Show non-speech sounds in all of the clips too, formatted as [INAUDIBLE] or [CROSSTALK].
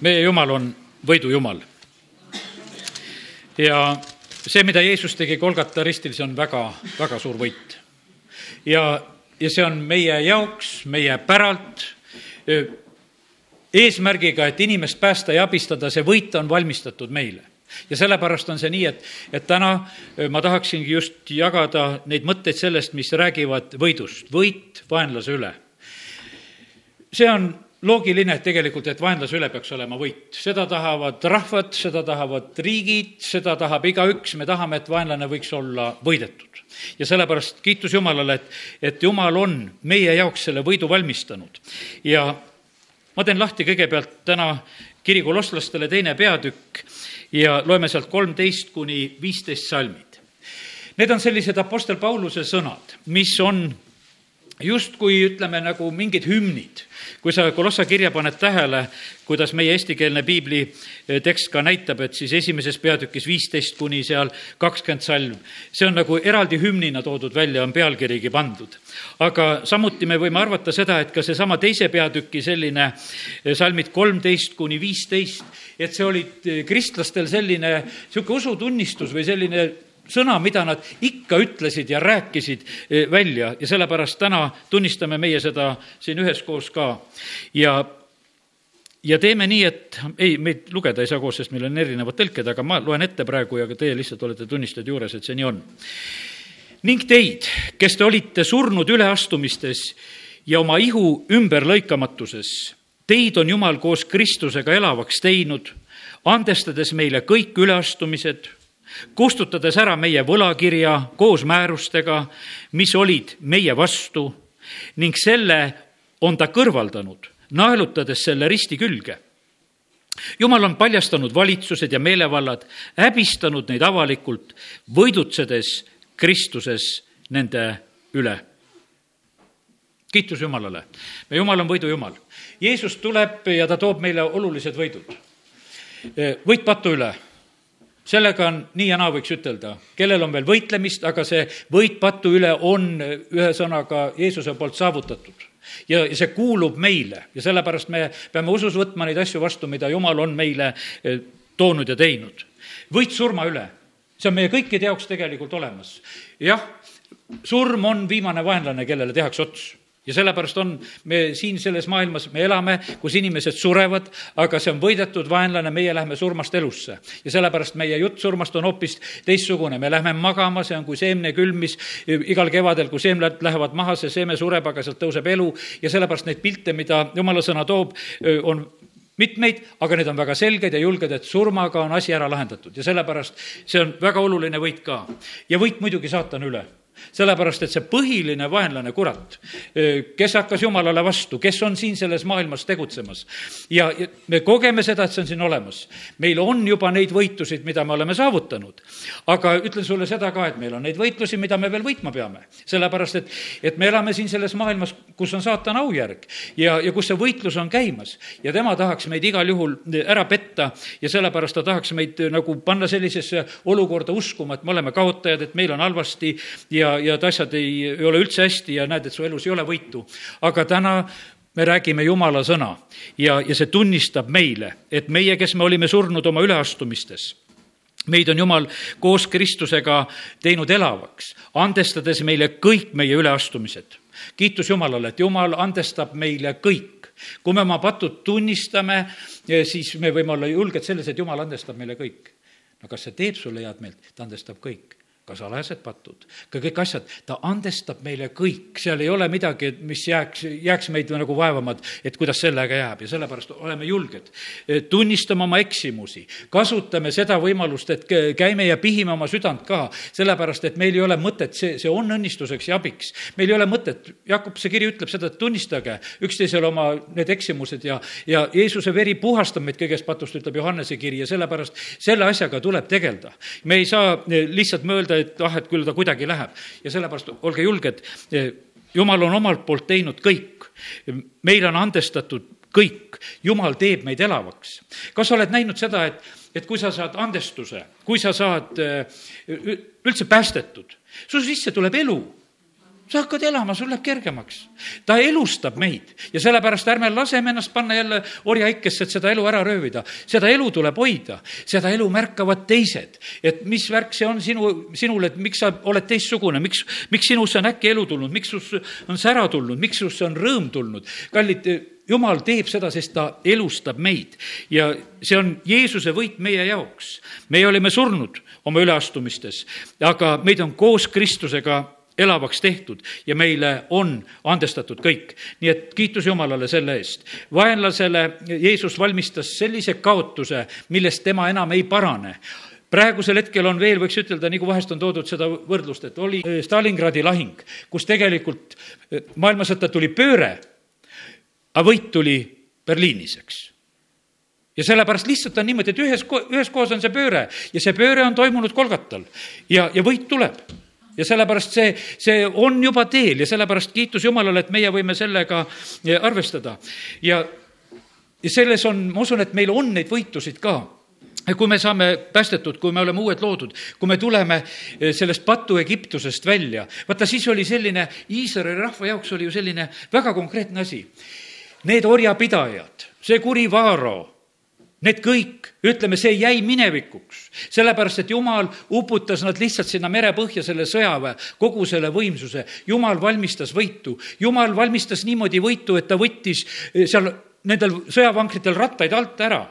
meie Jumal on võidujumal. ja see, mida Jeesus tegi Kolgata ristil, see on väga, väga suur võit. ja, ja see on meie jaoks, meie päralt, eesmärgiga, et inimest päästa ja abistada, see võit on valmistatud meile ja sellepärast on see nii, et, et täna ma tahaksingi just jagada neid mõtteid sellest, mis räägivad võidust, võit vaenlase üle. see on loogiline, tegelikult, et vaenlase üle peaks olema võit. seda tahavad rahvad, seda tahavad riigid, seda tahab igaüks, me tahame, et vaenlane võiks olla võidetud. ja sellepärast kiitus Jumalale, et, et Jumal on meie jaoks selle võidu valmistanud. ja ma teen lahti kõigepealt täna kiri kolosslastele teine peatükk ja loeme sealt kolmteist kuni viisteist salmid. Need on sellised Apostel Pauluse sõnad, mis on justkui ütleme nagu mingid hümnid. kui sa Kolossa kirja paned tähele, kuidas meie eestikeelne piibli eh, tekst ka näitab, et siis esimeses peatükis viisteist kuni seal kakskümmend salm, see on nagu eraldi hümnina toodud välja, on pealkirigi pandud. aga samuti me võime arvata seda, et ka seesama teise peatüki selline eh, salmid kolmteist kuni viisteist, et see olid eh, kristlastel selline niisugune usutunnistus või selline sõna, mida nad ikka ütlesid ja rääkisid eh, välja ja sellepärast täna tunnistame meie seda siin üheskoos ka. ja, ja teeme nii, et ei, meid lugeda ei saa koos, sest meil on erinevad tõlked, aga ma loen ette praegu ja ka teie lihtsalt olete tunnistajad juures, et see nii on. ning teid, kes te olite surnud üleastumistes ja oma ihu ümberlõikamatuses, teid on Jumal koos Kristusega elavaks teinud, andestades meile kõik üleastumised kustutades ära meie võlakirja koos määrustega, mis olid meie vastu ning selle on ta kõrvaldanud, naelutades selle risti külge. jumal on paljastanud valitsused ja meelevallad, häbistanud neid avalikult, võidutsedes Kristuses nende üle. kiitus Jumalale, meie Jumal on võidujumal. Jeesus tuleb ja ta toob meile olulised võidud. võit patu üle sellega on nii ja naa, võiks ütelda, kellel on veel võitlemist, aga see võit patu üle on ühesõnaga Jeesuse poolt saavutatud. Ja see kuulub meile. Ja sellepärast me peame usus võtma neid asju vastu, mida Jumal on meile eh, toonud ja teinud. võit surma üle, see on meie kõikide jaoks tegelikult olemas. jah, surm on viimane vaenlane, kellele tehakse ots ja sellepärast on me siin selles maailmas, me elame, kus inimesed surevad, aga see on võidetud vaenlane, meie lähme surmast elusse. ja sellepärast meie jutt surmast on hoopis teistsugune, me lähme magama, see on kui seemnekülm, mis igal kevadel, kui seemned lähevad maha, see seeme sureb, aga sealt tõuseb elu ja sellepärast neid pilte, mida jumala sõna toob, on mitmeid, aga need on väga selged ja julged, et surmaga on asi ära lahendatud ja sellepärast see on väga oluline võit ka. ja võit muidugi saatana üle sellepärast, et see põhiline vaenlane, kurat, kes hakkas jumalale vastu, kes on siin selles maailmas tegutsemas ja, me kogeme seda, et see on siin olemas. meil on juba neid võitusid, mida me oleme saavutanud. aga ütlen sulle seda ka, et meil on neid võitlusi, mida me veel võitma peame. sellepärast, et, et me elame siin selles maailmas, kus on saatana aujärg ja, ja kus see võitlus on käimas ja tema tahaks meid igal juhul ära petta ja sellepärast ta tahaks meid nagu panna sellisesse olukorda uskuma, et me oleme kaotajad, et meil on halvasti ja ja, ja et asjad ei, ei ole üldse hästi ja näed, et su elus ei ole võitu. aga täna me räägime Jumala sõna ja, ja see tunnistab meile, et meie, kes me olime surnud oma üleastumistes, meid on Jumal koos Kristusega teinud elavaks, andestades meile kõik meie üleastumised. kiitus Jumalale, et Jumal andestab meile kõik kui me oma patud tunnistame, siis me võime olla julged selles, et Jumal andestab meile kõik. no kas see teeb sulle head meelt? ta andestab kõik ka salajased patud, ka kõik asjad, ta andestab meile kõik, seal ei ole midagi, mis jääks, jääks meid nagu vaevama, et kuidas sellega jääb ja sellepärast oleme julged. tunnistame oma eksimusi, kasutame seda võimalust, et käime ja pihime oma südant ka, sellepärast et meil ei ole mõtet, see, see on õnnistuseks ja abiks. meil ei ole mõtet, Jakobuse kiri ütleb seda, et tunnistage üksteisele oma need eksimused ja, ja Jeesuse veri puhastab meid kõigest patust, ütleb Johannese kiri ja sellepärast selle asjaga tuleb tegeleda. me ei saa lihtsalt mõelda, et ah, et küll ta kuidagi läheb. ja sellepärast olge julged, jumal on omalt poolt teinud kõik. meile on andestatud kõik, jumal teeb meid elavaks. kas sa oled näinud seda, et, et kui sa saad andestuse, kui sa saad üldse päästetud, su sisse tuleb elu sa hakkad elama, sul läheb kergemaks. ta elustab meid ja sellepärast ärme laseme ennast panna jälle orjaikesse, et seda elu ära röövida. seda elu tuleb hoida, seda elu märkavad teised. et mis värk see on sinu, sinul, et miks sa oled teistsugune, miks, miks sinusse on äkki elu tulnud, miks sus on sära tulnud, miks susse on rõõm tulnud. kallid, jumal teeb seda, sest ta elustab meid ja see on Jeesuse võit meie jaoks. meie olime surnud oma üleastumistes, aga meid on koos Kristusega elavaks tehtud ja meile on andestatud kõik. nii et kiitus Jumalale selle eest. vaenlasele Jeesus valmistas sellise kaotuse, millest tema enam ei parane praegusel hetkel on veel, võiks ütelda, nagu vahest on toodud seda võrdlust, et oli eh, Stalingradi lahing, kus tegelikult eh, maailmasõtta tuli pööre, aga võit tuli Berliinis, eks ja sellepärast lihtsalt on niimoodi, et ühes, ühes kohas on see pööre ja see pööre on toimunud Kolgatal ja, ja võit tuleb ja sellepärast see, see on juba teel ja sellepärast kiitus Jumalale, et meie võime sellega eh, arvestada. ja, selles on, ma usun, et meil on neid võitusid ka kui me saame päästetud, kui me oleme uued loodud, kui me tuleme eh, sellest patu Egiptusest välja, vaata siis oli selline, Iisraeli rahva jaoks oli ju selline väga konkreetne asi. Need orjapidajad, see kuri Vaaro Need kõik, ütleme, see jäi minevikuks, sellepärast et jumal uputas nad lihtsalt sinna merepõhja, selle sõjaväe, kogu selle võimsuse. jumal valmistas võitu, jumal valmistas niimoodi võitu, et ta võttis eh, seal nendel sõjavankritel rattaid alt ära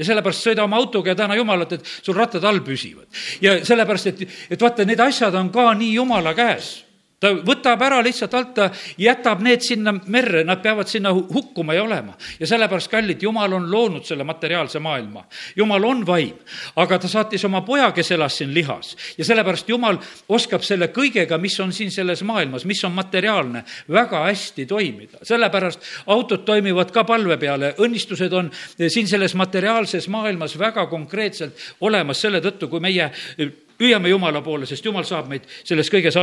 ja sellepärast sõida oma autoga ja täna Jumalat, et sul rattad all püsivad. ja sellepärast, et, et vaata, need asjad on ka nii Jumala käes ta võtab ära lihtsalt alt, ta jätab need sinna merre, nad peavad sinna hukkuma ja olema. ja sellepärast, kallid, Jumal on loonud selle materiaalse maailma. Jumal on vaim, aga ta saatis oma poja, kes elas siin lihas. ja sellepärast Jumal oskab selle kõigega, mis on siin selles maailmas, mis on materiaalne, väga hästi toimida. sellepärast autod toimivad ka palve peale, õnnistused on siin selles materiaalses maailmas väga konkreetselt olemas selle tõttu, kui meie püüame Jumala poole, sest Jumal saab meid selles kõiges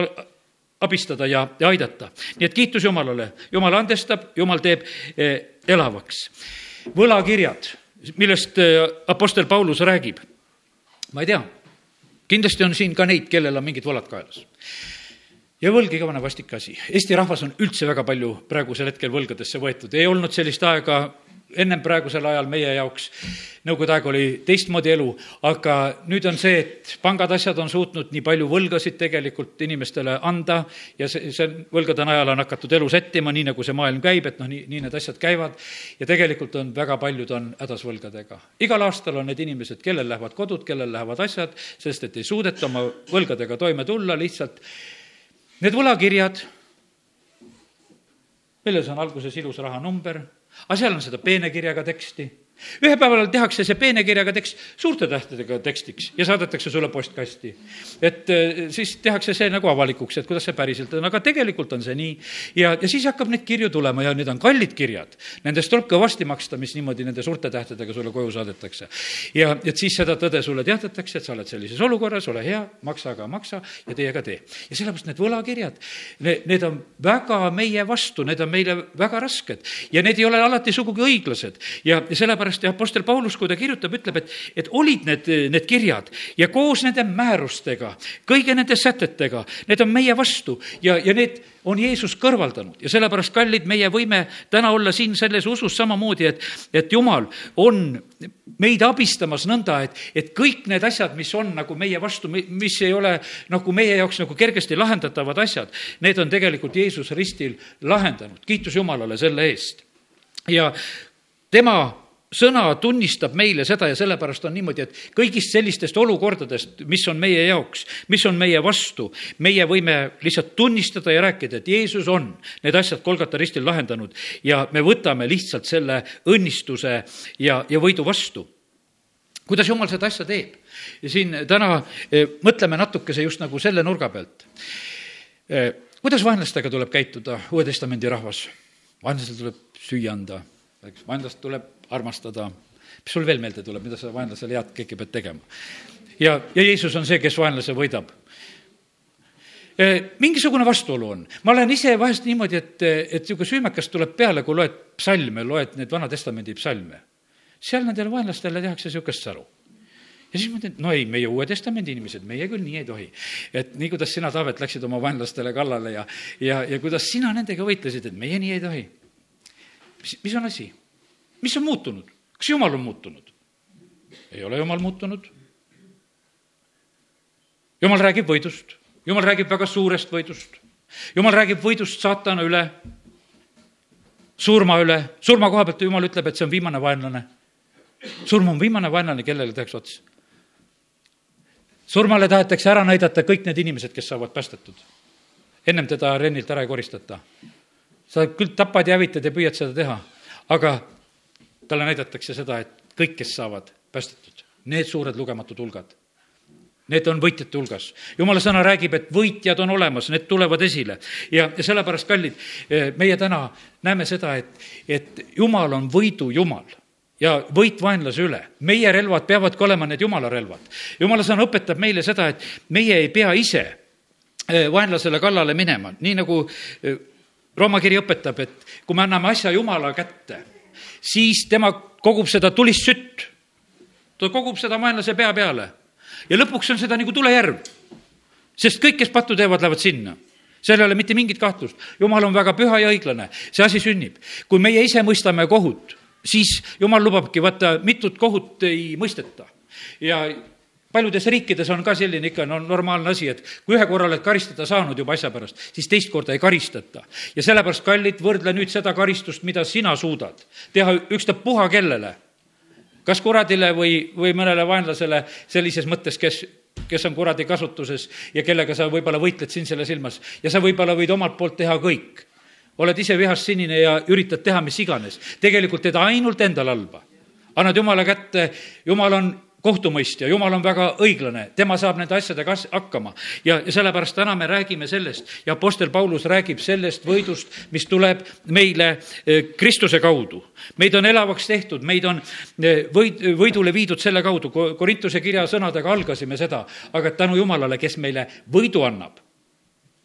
abistada ja, ja aidata. nii et kiitus Jumalale, Jumal andestab, Jumal teeb eh, elavaks. võlakirjad, millest eh, Apostel Paulus räägib, ma ei tea, kindlasti on siin ka neid, kellel on mingid võlad kaelas ja võlg igavene vastik asi. Eesti rahvas on üldse väga palju praegusel hetkel võlgadesse võetud, ei olnud sellist aega ennem praegusel ajal meie jaoks, nõukogude aeg oli teistmoodi elu, aga nüüd on see, et pangad, asjad on suutnud nii palju võlgasid tegelikult inimestele anda ja see, see võlgade najal on hakatud elu sättima, nii nagu see maailm käib, et noh, nii, nii need asjad käivad. ja tegelikult on väga paljud on hädas võlgadega. igal aastal on need inimesed, kellel lähevad kodud, kellel lähevad asjad, sest et ei suudeta oma võlgadega toime tulla, lihtsalt need võlakirjad, milles on alguses ilus rahanumber aga seal on seda peenekirjaga teksti ühe päeval tehakse see peene kirjaga tekst suurte tähtedega tekstiks ja saadetakse sulle postkasti. et eh, siis tehakse see nagu avalikuks, et kuidas see päriselt on, aga tegelikult on see nii. ja, ja siis hakkab neid kirju tulema ja need on kallid kirjad. Nendest tuleb kõvasti maksta, mis niimoodi nende suurte tähtedega sulle koju saadetakse. ja, et siis seda tõde sulle teatatakse, et sa oled sellises olukorras, ole hea, maksa aga maksa ja tee aga tee. ja sellepärast need võlakirjad, need on väga meie vastu, need on meile väga rasked ja need ei ole alati sugugi õiglased ja, ja sellepärast sellepärast ja Apostel Paulus, kui ta kirjutab, ütleb, et, et olid need, need kirjad ja koos nende määrustega, kõigi nende sätetega, need on meie vastu ja, ja need on Jeesus kõrvaldanud ja sellepärast, kallid, meie võime täna olla siin selles usus samamoodi, et, et Jumal on meid abistamas nõnda, et, et kõik need asjad, mis on nagu meie vastu, mis ei ole nagu meie jaoks nagu kergesti lahendatavad asjad, need on tegelikult Jeesus ristil lahendanud. kiitus Jumalale selle eest. ja tema sõna tunnistab meile seda ja sellepärast on niimoodi, et kõigist sellistest olukordadest, mis on meie jaoks, mis on meie vastu, meie võime lihtsalt tunnistada ja rääkida, et Jeesus on need asjad Kolgata ristil lahendanud ja me võtame lihtsalt selle õnnistuse ja, ja võidu vastu. kuidas Jumal seda asja teeb? siin täna eh, mõtleme natukese just nagu selle nurga pealt. Eh, kuidas vaenlastega tuleb käituda, Uue Testamendi rahvas? vaenlasele tuleb süüa anda, vaenlast tuleb armastada. mis sul veel meelde tuleb, mida sa vaenlasele head kõike pead tegema? ja, ja Jeesus on see, kes vaenlase võidab mingisugune vastuolu on. ma olen ise vahest niimoodi, et, et niisugune süümekas tuleb peale, kui loed psalme, loed neid Vana Testamendi psalme. seal nendele vaenlastele tehakse niisugust säru. ja siis ma ütlen, no ei, meie Uue Testamendi inimesed, meie küll nii ei tohi. et nii, kuidas sina, Taavet, läksid oma vaenlastele kallale ja, ja, ja kuidas sina nendega võitlesid, et meie nii ei tohi. mis, mis on asi? Mis on muutunud? kas Jumal on muutunud? ei ole Jumal muutunud. Jumal räägib võidust, Jumal räägib väga suurest võidust. Jumal räägib võidust saatana üle, surma üle, surma koha pealt Jumal ütleb, et see on viimane vaenlane. surm on viimane vaenlane, kellele tehakse ots surmale tahetakse ära näidata kõik need inimesed, kes saavad päästetud. ennem teda rennilt ära ei koristata. sa küll tapad ja hävitad ja püüad seda teha, aga talle näidatakse seda, et kõik, kes saavad päästetud, need suured lugematud hulgad, need on võitjate hulgas. jumala sõna räägib, et võitjad on olemas, need tulevad esile ja, ja sellepärast, kallid, meie täna näeme seda, et, et jumal on võidu jumal ja võit vaenlase üle. meie relvad peavadki olema need jumala relvad. jumala sõna õpetab meile seda, et meie ei pea ise eh, vaenlasele kallale minema, nii nagu eh, Rooma kiri õpetab, et kui me anname asja jumala kätte, siis tema kogub seda tulist sütt. ta kogub seda vaenlase pea peale ja lõpuks on seda nagu tulejärv. sest kõik, kes pattu teevad, lähevad sinna seal ei ole mitte mingit kahtlust. jumal on väga püha ja õiglane, see asi sünnib. kui meie ise mõistame kohut siis jumal lubabki, vaata, mitut kohut ei mõisteta. ja paljudes riikides on ka selline ikka no normaalne asi, et kui ühe korra oled karistada saanud juba asja pärast, siis teist korda ei karistata. ja sellepärast, kallid, võrdle nüüd seda karistust, mida sina suudad teha ükstapuha kellele. kas kuradile või, või mõnele vaenlasele sellises mõttes, kes kes on kuradi kasutuses ja kellega sa võib-olla võitled siin selles ilmas ja sa võib-olla võid omalt poolt teha kõik oled ise vihast sinine ja üritad teha mis iganes. tegelikult teed ainult endale halba. annad Jumala kätte, Jumal on kohtumõistja, Jumal on väga õiglane, tema saab nende asjadega hakkama. ja, ja sellepärast täna me räägime sellest ja Apostel Paulus räägib sellest võidust, mis tuleb meile e, Kristuse kaudu. meid on elavaks tehtud, meid on e, võid, võidule viidud selle kaudu, Korintuse kirja sõnadega algasime seda, aga tänu Jumalale, kes meile võidu annab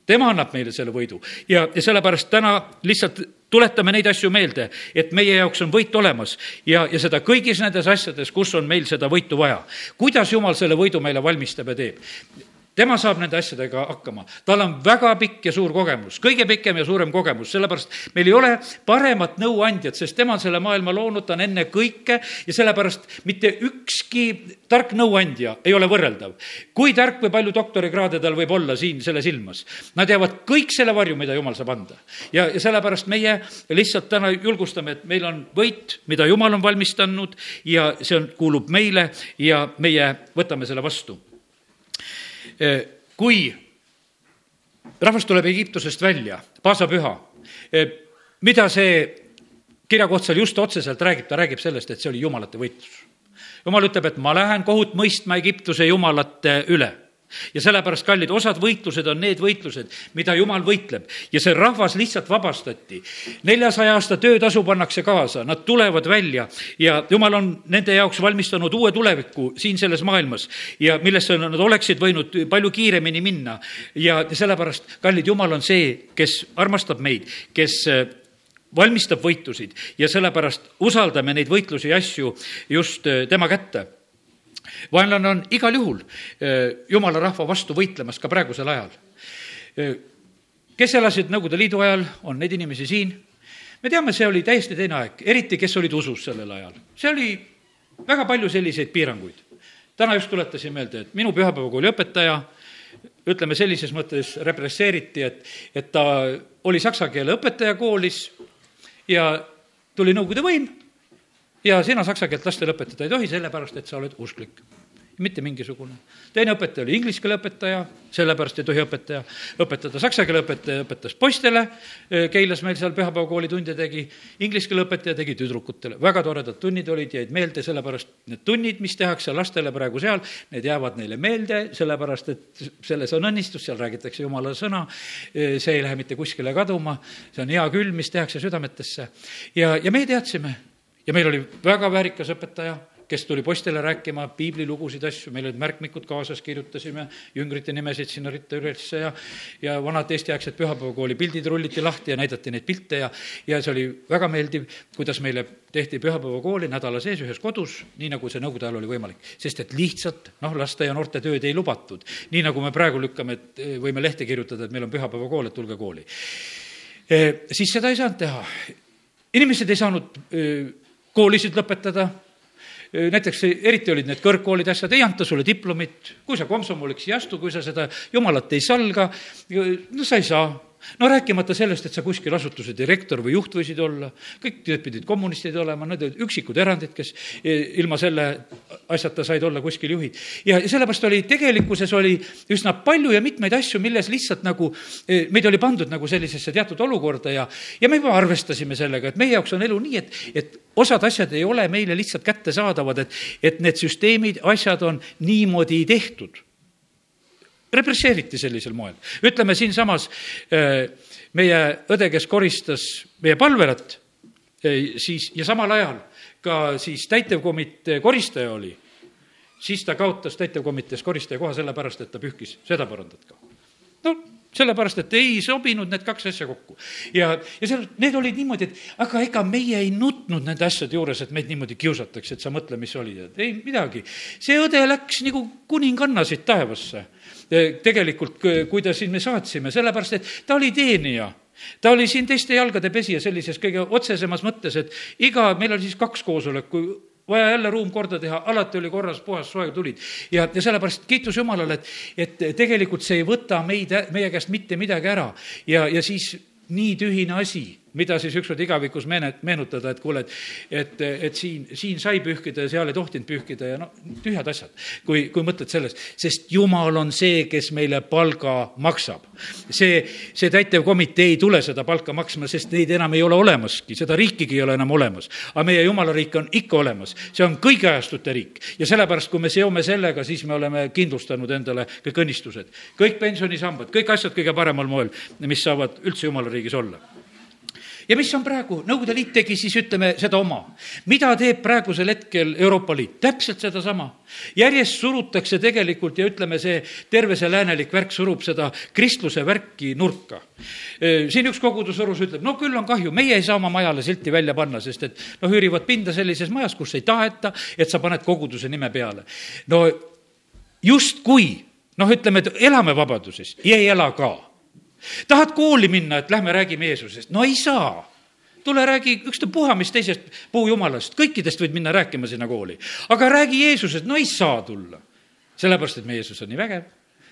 tema annab meile selle võidu ja, ja sellepärast täna lihtsalt tuletame neid asju meelde, et meie jaoks on võit olemas ja, ja seda kõigis nendes asjades, kus on meil seda võitu vaja. kuidas Jumal selle võidu meile valmistab ja teeb? Tema saab nende asjadega hakkama, tal on väga pikk ja suur kogemus, kõige pikem ja suurem kogemus, sellepärast meil ei ole paremat nõuandjat, sest tema on selle maailma loonud, ta on enne kõike ja sellepärast mitte ükski tark nõuandja ei ole võrreldav. kui tark või palju doktorikraade tal võib olla siin selles ilmas, nad jäävad kõik selle varju, mida jumal saab anda. ja, ja sellepärast meie lihtsalt täna julgustame, et meil on võit, mida jumal on valmistanud ja see on, kuulub meile ja meie võtame selle vastu kui rahvas tuleb Egiptusest välja, paasapüha, eh, mida see kirjakoht seal just otseselt räägib, ta räägib sellest, et see oli jumalate võitlus. jumal ütleb, et ma lähen kohut mõistma Egiptuse jumalate üle ja sellepärast, kallid, osad võitlused on need võitlused, mida jumal võitleb ja see rahvas lihtsalt vabastati. neljasaja aasta töötasu pannakse kaasa, nad tulevad välja ja jumal on nende jaoks valmistanud uue tuleviku siin selles maailmas ja millesse nad oleksid võinud palju kiiremini minna. ja sellepärast, kallid, jumal on see, kes armastab meid, kes äh, valmistab võitlusid ja sellepärast usaldame neid võitlusi ja asju just äh, tema kätte vaenlane on igal juhul jumala rahva vastu võitlemas ka praegusel ajal. Kes elasid Nõukogude Liidu ajal, on neid inimesi siin. me teame, see oli täiesti teine aeg, eriti kes olid usus sellel ajal. see oli väga palju selliseid piiranguid. täna just tuletasin meelde, et minu pühapäevakooli õpetaja, ütleme sellises mõttes represseeriti, et, et ta oli saksa keele õpetaja koolis ja tuli Nõukogude võim ja sina saksa keelt lastele õpetada ei tohi, sellepärast et sa oled usklik. mitte mingisugune. teine õpetaja oli inglise keele õpetaja, sellepärast ei tohi õpetaja õpetada. Saksa keele õpetaja õpetas poistele, Keilas meil seal pühapäevakooli tunde tegi, inglise keele õpetaja tegi tüdrukutele. väga toredad tunnid olid, jäid meelde, sellepärast need tunnid, mis tehakse lastele praegu seal, need jäävad neile meelde, sellepärast et selles on õnnistus, seal räägitakse jumala sõna, see ei lähe mitte kuskile kaduma, see on hea küll, mis tehakse südametesse. ja, ja meie teadsime ja meil oli väga väärikas õpetaja, kes tuli postele rääkima piiblilugusid, asju, meil olid märkmikud kaasas, kirjutasime jüngrite nimesid sinna ritta ülesse ja ja vanad eestiaegsed pühapäevakooli pildid rulliti lahti ja näidati neid pilte ja ja see oli väga meeldiv, kuidas meile tehti pühapäevakooli nädala sees ühes kodus, nii nagu see nõukogude ajal oli võimalik. sest et lihtsalt noh, laste ja noorte tööd ei lubatud. nii nagu me praegu lükkame, et eh, võime lehte kirjutada, et meil on pühapäevakool, et tulge kooli. Eh, siis seda ei saanud teha. inimesed ei saanud eh, koolisid lõpetada. Näiteks eriti olid need kõrgkoolid, asjad, ei anta sulle diplomit, kui sa komsomoliks ei astu, kui sa seda jumalat ei salga, no sa ei saa no rääkimata sellest, et sa kuskil asutuse direktor või juht võisid olla, kõik need pidid kommunistid olema, need olid üksikud erandid, kes ilma selle asjata said olla kuskil juhid. ja sellepärast oli, tegelikkuses oli üsna palju ja mitmeid asju, milles lihtsalt nagu, e, meid oli pandud nagu sellisesse teatud olukorda ja, ja me juba arvestasime sellega, et meie jaoks on elu nii, et, et osad asjad ei ole meile lihtsalt kättesaadavad, et, et need süsteemid, asjad on niimoodi tehtud represseeriti sellisel moel. ütleme siinsamas äh, meie õde, kes koristas meie palvelat, äh, siis ja samal ajal ka siis täitevkomitee koristaja oli, siis ta kaotas täitevkomitees koristaja koha sellepärast, et ta pühkis seda põrandat ka. no sellepärast, et ei sobinud need kaks asja kokku. ja, ja seal, need olid niimoodi, et aga ega meie ei nutnud nende asjade juures, et meid niimoodi kiusatakse, et sa mõtle, mis oli, et ei midagi. see õde läks nagu kuninganna siit taevasse tegelikult, kui ta siin me saatsime, sellepärast et ta oli teenija. Ta oli siin teiste jalgade pesija sellises kõige otsesemas mõttes, et iga, meil oli siis kaks koosoleku, vaja jälle ruum korda teha, alati oli korras, puhas, soe tulid. ja, ja sellepärast kiitus Jumalale, et, et tegelikult see ei võta meid, meie käest mitte midagi ära. Ja, ja siis nii tühine asi mida siis ükskord igavikus meene-, meenutada, et kuule, et, et, et siin, siin sai pühkida ja seal ei tohtinud pühkida ja no tühjad asjad, kui, kui mõtled sellest. sest Jumal on see, kes meile palga maksab. see, see täitevkomitee ei tule seda palka maksma, sest neid enam ei ole olemaski, seda riikigi ei ole enam olemas. aga meie Jumala riik on ikka olemas, see on kõigi ajastute riik. ja sellepärast, kui me seome sellega, siis me oleme kindlustanud endale kõik õnnistused. kõik pensionisambad, kõik asjad kõige paremal moel, mis saavad üldse Jumala riigis olla ja mis on praegu, Nõukogude Liit tegi siis ütleme seda oma. mida teeb praegusel hetkel Euroopa Liit? täpselt sedasama. järjest surutakse tegelikult ja ütleme, see terve see läänelik värk surub seda kristluse värki nurka. siin üks kogudus Võrus ütleb, no küll on kahju, meie ei saa oma majale silti välja panna, sest et noh, üürivad pinda sellises majas, kus ei taheta, et sa paned koguduse nime peale. no justkui noh, ütleme, et elame vabaduses ja ei ela ka tahad kooli minna, et lähme räägime Jeesusest? no ei saa tule räägi ükstapuha mis teisest puujumalast, kõikidest võid minna rääkima sinna kooli. aga räägi Jeesusest, no ei saa tulla. sellepärast, et meie Jeesus on nii vägev.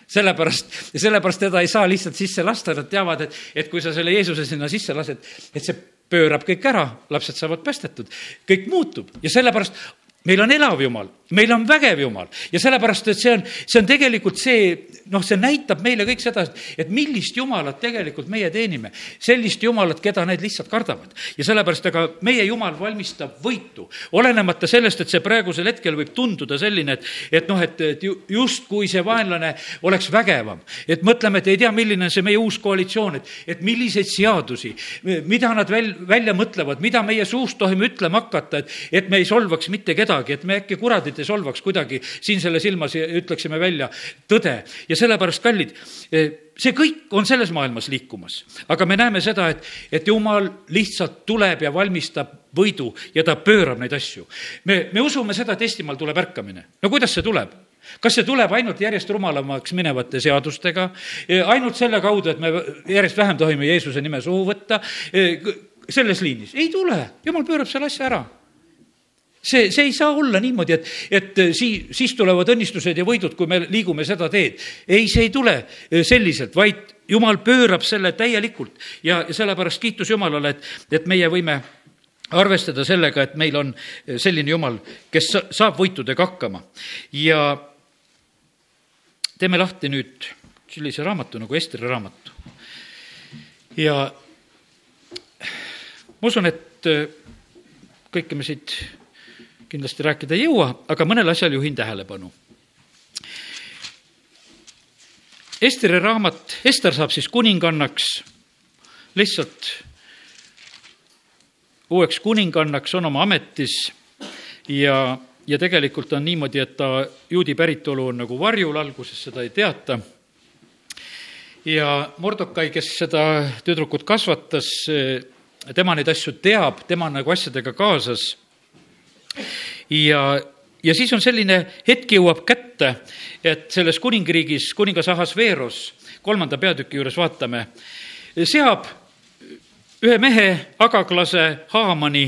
sellepärast, sellepärast teda ei saa lihtsalt sisse lasta, nad teavad, et, et kui sa selle Jeesuse sinna sisse lased, et see pöörab kõik ära, lapsed saavad päästetud, kõik muutub ja sellepärast meil on elav Jumal, meil on vägev Jumal ja sellepärast, et see on, see on tegelikult see, noh, see näitab meile kõik seda, et millist Jumalat tegelikult meie teenime. sellist Jumalat, keda need lihtsalt kardavad. ja sellepärast, aga meie Jumal valmistab võitu, olenemata sellest, et see praegusel hetkel võib tunduda selline, et, et noh, et, et justkui see vaenlane oleks vägevam. et mõtleme, et ei tea, milline on see meie uus koalitsioon, et, et milliseid seadusi, mida nad väl-, välja mõtlevad, mida meie suust tohime ütlema hakata, et, et me ei solvaks mitte kedagi kedagi, et me äkki kuradit ei solvaks kuidagi siin selles ilmas ja ütleksime välja tõde. ja sellepärast, kallid, eh, see kõik on selles maailmas liikumas. aga me näeme seda, et, et jumal lihtsalt tuleb ja valmistab võidu ja ta pöörab neid asju. me, me usume seda, et Eestimaal tuleb ärkamine. no kuidas see tuleb? kas see tuleb ainult järjest rumalamaks minevate seadustega, eh, ainult selle kaudu, et me järjest vähem tohime Jeesuse nime suhu võtta, eh, selles liinis? ei tule, jumal pöörab selle asja ära see, see ei saa olla niimoodi, et, et äh, sii-, siis tulevad õnnistused ja võidud, kui me liigume seda teed. ei, see ei tule äh, selliselt, vaid jumal pöörab selle täielikult ja, sellepärast kiitus Jumalale, et, et meie võime arvestada sellega, et meil on äh, selline Jumal, kes saab võitudega hakkama. ja teeme lahti nüüd sellise raamatu nagu Esteri raamatu. ja ma usun, et kõike me siit kindlasti rääkida ei jõua, aga mõnele asjale juhin tähelepanu. Esteri raamat, Ester saab siis kuningannaks, lihtsalt uueks kuningannaks on oma ametis ja, ja tegelikult on niimoodi, et ta juudi päritolu on nagu varjul, alguses seda ei teata. ja Mordokai, kes seda tüdrukut kasvatas, tema neid asju teab, tema on nagu asjadega kaasas. Ja, ja siis on selline hetk jõuab kätte, et selles kuningriigis kuningas Ahasveeros, kolmanda peatüki juures vaatame, seab ühe mehe, Agaglase Haamani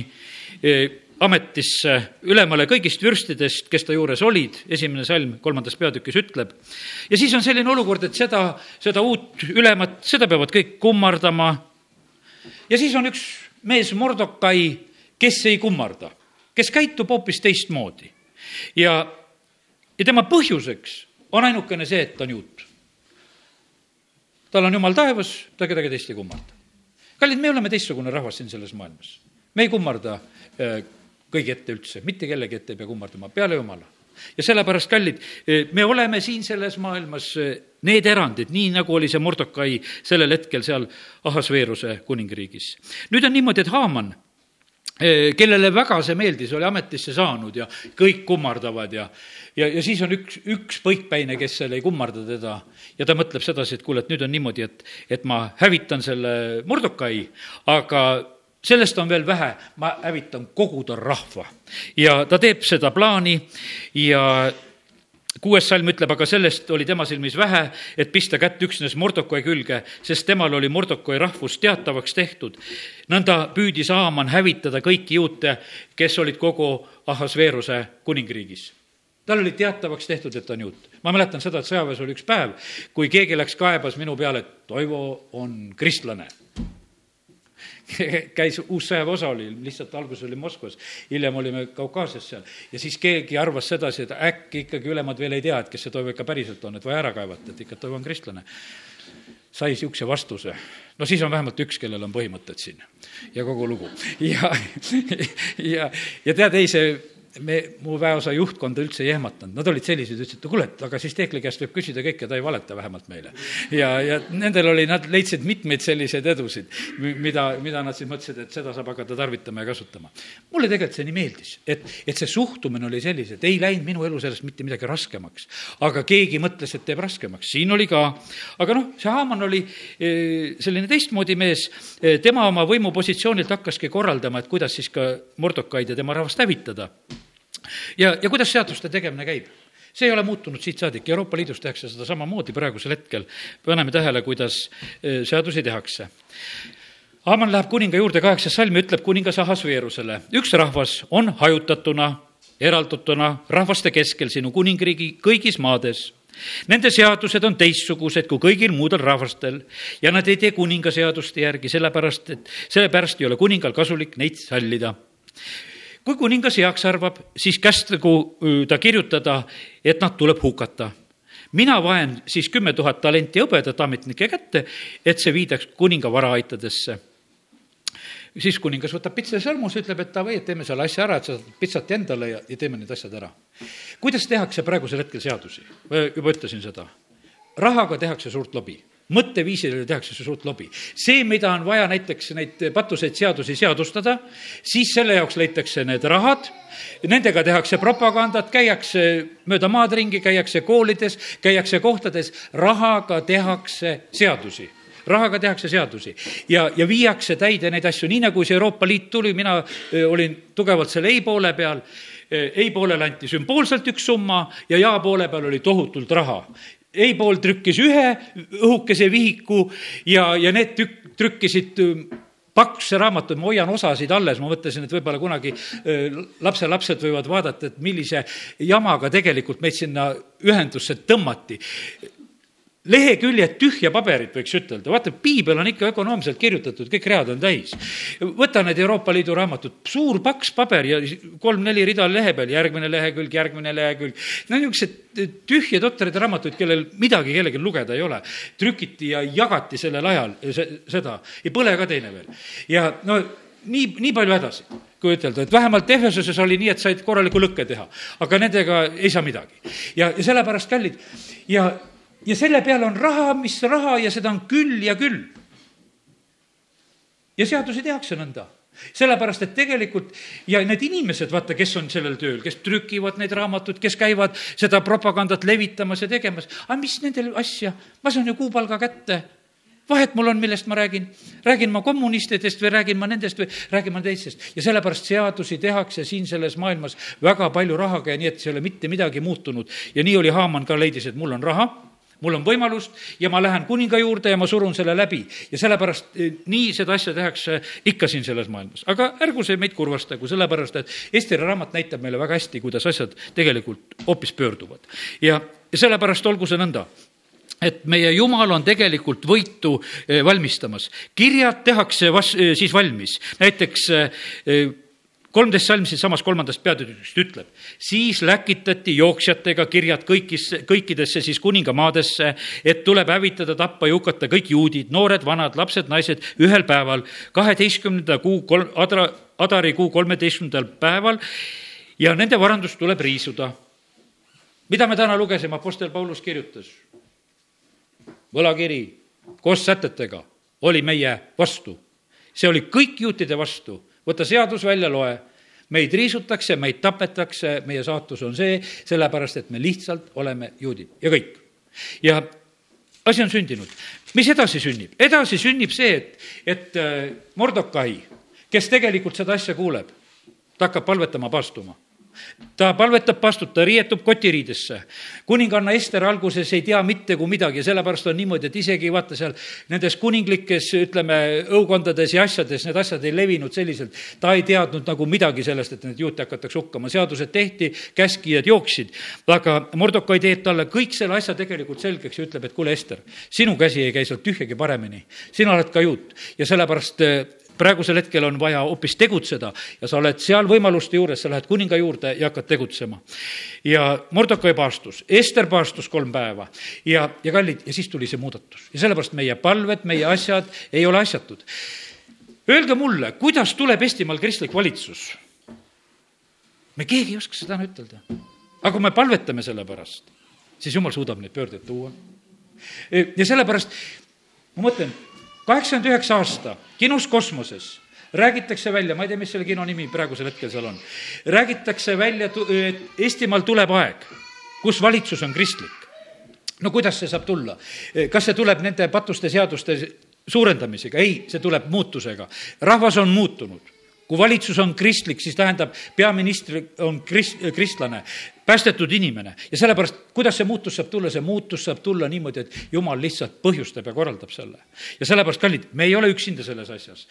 ametisse ülemale kõigist vürstidest, kes ta juures olid, esimene salm kolmandas peatükis ütleb. ja siis on selline olukord, et seda, seda uut ülemat, seda peavad kõik kummardama. ja siis on üks mees, Mordokai, kes ei kummarda, kes käitub hoopis teistmoodi. ja, ja tema põhjuseks on ainukene see, et ta on juut. tal on jumal taevas, ta kedagi teist ei kummarda. kallid, me oleme teistsugune rahvas siin selles maailmas. me ei kummarda äh, kõigi ette üldse, mitte kellegi ette ei pea kummardama, peale jumala. ja sellepärast, kallid, eh, me oleme siin selles maailmas eh, need erandid, nii nagu oli see Mordokai sellel hetkel seal Ahasveeruse kuningriigis. nüüd on niimoodi, et Haaman kellele väga see meeldis, oli ametisse saanud ja kõik kummardavad ja, ja, ja siis on üks, üks põikpäine, kes seal ei kummarda teda ja ta mõtleb sedasi, et kuule, et nüüd on niimoodi, et, et ma hävitan selle Mordokai, aga sellest on veel vähe, ma hävitan kogu ta rahva. ja ta teeb seda plaani ja kuues salm ütleb, aga sellest oli tema silmis vähe, et pista kätt üksnes Mordokoi külge, sest temal oli Mordokoi rahvus teatavaks tehtud. nõnda püüdis Aaman hävitada kõiki juute, kes olid kogu Ahasveeruse kuningriigis tal oli teatavaks tehtud, et ta on juut. ma mäletan seda, et sõjaväes oli üks päev, kui keegi läks kaebas minu peale, et Toivo on kristlane [LAUGHS] käis, uus sõjaväeosa oli, lihtsalt alguses oli Moskvas, hiljem olime Kaukaasias seal. ja siis keegi arvas sedasi, et äkki ikkagi ülemad veel ei tea, et kes see Toivo ikka päriselt on, et vaja ära kaevata, et ikka Toivo on kristlane. sai niisuguse vastuse. no siis on vähemalt üks, kellel on põhimõtted siin ja kogu lugu. [LAUGHS] ja, ja, ja tead, ei, see me, mu väeosa juhtkonda üldse ei ehmatanud, nad olid sellised, ütlesid, et kuule, et aga siis Teekli käest võib küsida kõike, ta ei valeta vähemalt meile. ja, ja nendel oli, nad leidsid mitmeid selliseid edusid, mida, mida nad siis mõtlesid, et seda saab hakata tarvitama ja kasutama. mulle tegelikult see nii meeldis, et, et see suhtumine oli sellise, et ei läinud minu elu sellest mitte midagi raskemaks. aga keegi mõtles, et teeb raskemaks, siin oli ka. aga noh, see Haaman oli e, selline teistmoodi mees, e, tema oma võimupositsioonilt hakkaski korraldama, et kuidas siis ka Mordokaid ja tema rahvast hävitada ja, ja kuidas seaduste tegemine käib? see ei ole muutunud siit saadik, Euroopa Liidus tehakse seda samamoodi praegusel hetkel. paneme tähele, kuidas e, seadusi tehakse. Haaman läheb kuninga juurde, kaheksas salm ütleb kuningas Ahasveerusele, üks rahvas on hajutatuna, eraldatuna rahvaste keskel sinu kuningriigi kõigis maades Nende seadused on teistsugused kui kõigil muudel rahvastel ja nad ei tee kuninga seaduste järgi, sellepärast et sellepärast ei ole kuningal kasulik neid sallida kui kuningas heaks arvab, siis kästagu ta kirjutada, et nad tuleb hukata. mina vaen siis kümme tuhat talenti hõbedat ametnike kätte, et see viidaks kuninga varaaitadesse siis kuningas võtab pitsa sõrmuse, ütleb, et davai, teeme selle asja ära, et sa saad pitsat endale ja, ja teeme need asjad ära. kuidas tehakse praegusel hetkel seadusi? juba ütlesin seda. rahaga tehakse suurt lobi mõtteviisidele tehakse suurt lobi. see, mida on vaja näiteks neid patuseid seadusi seadustada, siis selle jaoks leitakse need rahad, nendega tehakse propagandat, käiakse mööda maad ringi, käiakse koolides, käiakse kohtades, rahaga tehakse seadusi. Rahaga tehakse seadusi. Ja, ja viiakse täide neid asju, nii nagu see Euroopa Liit tuli, mina olin tugevalt selle ei poole peal ei poolele anti sümboolselt üks summa ja ja poole peal oli tohutult raha ei pool trükkis ühe õhukese vihiku ja, ja need tükk, trükkisid pakse raamatuid, ma hoian osasid alles, ma mõtlesin, et võib-olla kunagi lapselapsed võivad vaadata, et millise jamaga tegelikult meid sinna ühendusse tõmmati leheküljed tühja paberit, võiks ütelda, vaata, piibel on ikka ökonoomselt kirjutatud, kõik read on täis. võta need Euroopa Liidu raamatud, suur paks paber ja kolm-neli rida lehe peal, järgmine lehekülg, järgmine lehekülg. no niisugused tühjad totrad raamatud, kellel midagi kellelgi lugeda ei ole. trükiti ja jagati sellel ajal seda ja põle ka teine veel. ja no nii, nii palju hädasid kui ütelda, et vähemalt Efesuses oli nii, et said korraliku lõkke teha, aga nendega ei saa midagi. ja, ja sellepärast, kallid, ja ja selle peale on raha, mis raha ja seda on küll ja küll. ja seadusi tehakse nõnda sellepärast, et tegelikult ja need inimesed, vaata, kes on sellel tööl, kes trükivad neid raamatuid, kes käivad seda propagandat levitamas ja tegemas, aga mis nendel asja, ma saan ju kuupalga kätte vahet mul on, millest ma räägin. räägin ma kommunistidest või räägin ma nendest või räägin ma teistest. ja sellepärast seadusi tehakse siin selles maailmas väga palju rahaga ja nii, et ei ole mitte midagi muutunud. ja nii oli Haaman ka leidis, et mul on raha mul on võimalust ja ma lähen kuninga juurde ja ma surun selle läbi. ja sellepärast eh, nii seda asja tehakse ikka siin selles maailmas. aga ärgu see meid kurvastagu, sellepärast et Esteri raamat näitab meile väga hästi, kuidas asjad tegelikult hoopis pöörduvad. ja, sellepärast olgu see nõnda et meie Jumal on tegelikult võitu eh, valmistamas. kirjad tehakse vas-, eh, siis valmis, näiteks kolmteist salm siinsamas kolmandast peatükist ütleb, siis läkitati jooksjatega kirjad kõikisse, kõikidesse siis kuningamaadesse, et tuleb hävitada, tappa ja hukata kõik juudid, noored, vanad, lapsed, naised ühel päeval, kaheteistkümnenda kuu kolm, Adra, Adari kuu kolmeteistkümnendal päeval ja nende varandust tuleb riisuda. mida me täna lugesime, Apostel Paulus kirjutas? võlakiri koos sätetega oli meie vastu. see oli kõik juutide vastu võta seadus välja, loe. meid riisutakse, meid tapetakse, meie saatus on see, sellepärast et me lihtsalt oleme juudid ja kõik. ja asi on sündinud. mis edasi sünnib? edasi sünnib see, et, et äh, Mordokai, kes tegelikult seda asja kuuleb, ta hakkab palvetama paastuma ta palvetab pastut, ta riietub kotiriidesse. kuninganna Ester alguses ei tea mitte kui midagi sellepärast on niimoodi, et isegi vaata seal nendes kuninglikes, ütleme, õukondades ja asjades need asjad ei levinud selliselt. ta ei teadnud nagu midagi sellest, et neid juute hakatakse hukkama, seadused tehti, käskijad jooksid. aga Mordokai teeb talle kõik selle asja tegelikult selgeks ja ütleb, et kuule, Ester, sinu käsi ei käi sealt tühjagi paremini. sina oled ka juut ja sellepärast praegusel hetkel on vaja hoopis tegutseda ja sa oled seal võimaluste juures, sa lähed kuninga juurde ja hakkad tegutsema. ja Mordokai paastus, Ester paastus kolm päeva ja, ja kallid, ja siis tuli see muudatus ja sellepärast meie palved, meie asjad ei ole asjatud. Öelge mulle, kuidas tuleb Eestimaal kristlik valitsus? me keegi ei oska seda ütelda. aga kui me palvetame selle pärast, siis jumal suudab neid pöördeid tuua. ja sellepärast ma mõtlen kaheksakümmend üheksa aasta kinus kosmoses räägitakse välja, ma ei tea, mis selle kino nimi praegusel hetkel seal on, räägitakse välja, et Eestimaal tuleb aeg, kus valitsus on kristlik. no kuidas see saab tulla? kas see tuleb nende patuste seaduste suurendamisega? ei, see tuleb muutusega. rahvas on muutunud kui valitsus on kristlik, siis tähendab, peaminister on krist-, kristlane, päästetud inimene ja sellepärast, kuidas see muutus saab tulla, see muutus saab tulla niimoodi, et jumal lihtsalt põhjustab ja korraldab selle. ja sellepärast, kallid, me ei ole üksinda selles asjas.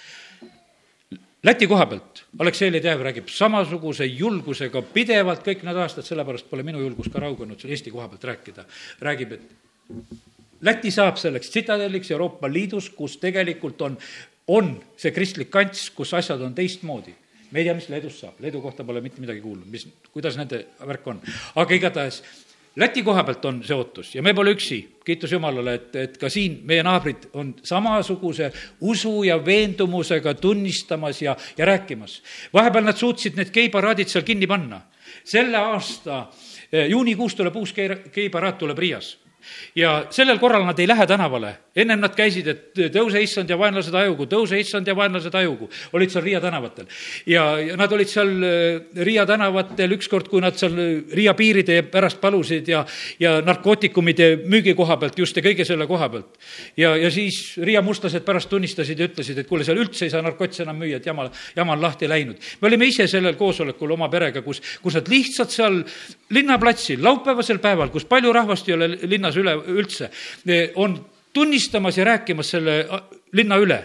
Läti koha pealt Aleksei Ledev räägib samasuguse julgusega pidevalt kõik need aastad, sellepärast pole minu julgus ka raugenud seal Eesti koha pealt rääkida. räägib, et Läti saab selleks tsitadelliks Euroopa Liidus, kus tegelikult on on see kristlik kants, kus asjad on teistmoodi. me ei tea, mis Leedus saab, Leedu kohta pole mitte midagi kuulnud, mis, kuidas nende värk on. aga igatahes Läti koha pealt on see ootus ja me pole üksi, kiitus Jumalale, et, et ka siin meie naabrid on samasuguse usu ja veendumusega tunnistamas ja, ja rääkimas. vahepeal nad suutsid need geiparaadid seal kinni panna. selle aasta eh, juunikuus tuleb uus geiparaad, tuleb Riias ja sellel korral nad ei lähe tänavale. Ennem nad käisid, et tõuse issand ja vaenlased ajugu, tõuse issand ja vaenlased ajugu. olid seal Riia tänavatel. ja, ja nad olid seal äh, Riia tänavatel ükskord, kui nad seal äh, Riia piiride pärast palusid ja, ja narkootikumide müügi koha pealt just ja kõige selle koha pealt. ja, ja siis Riia mustlased pärast tunnistasid ja ütlesid, et kuule, seal üldse ei saa narkotsi enam müüa, et jama, jama on lahti läinud. me olime ise sellel koosolekul oma perega, kus, kus nad lihtsalt seal linnaplatsil laupäevasel päeval, kus palju rahvast ei ole linnas üle, üldse, on tunnistamas ja rääkimas selle linna üle.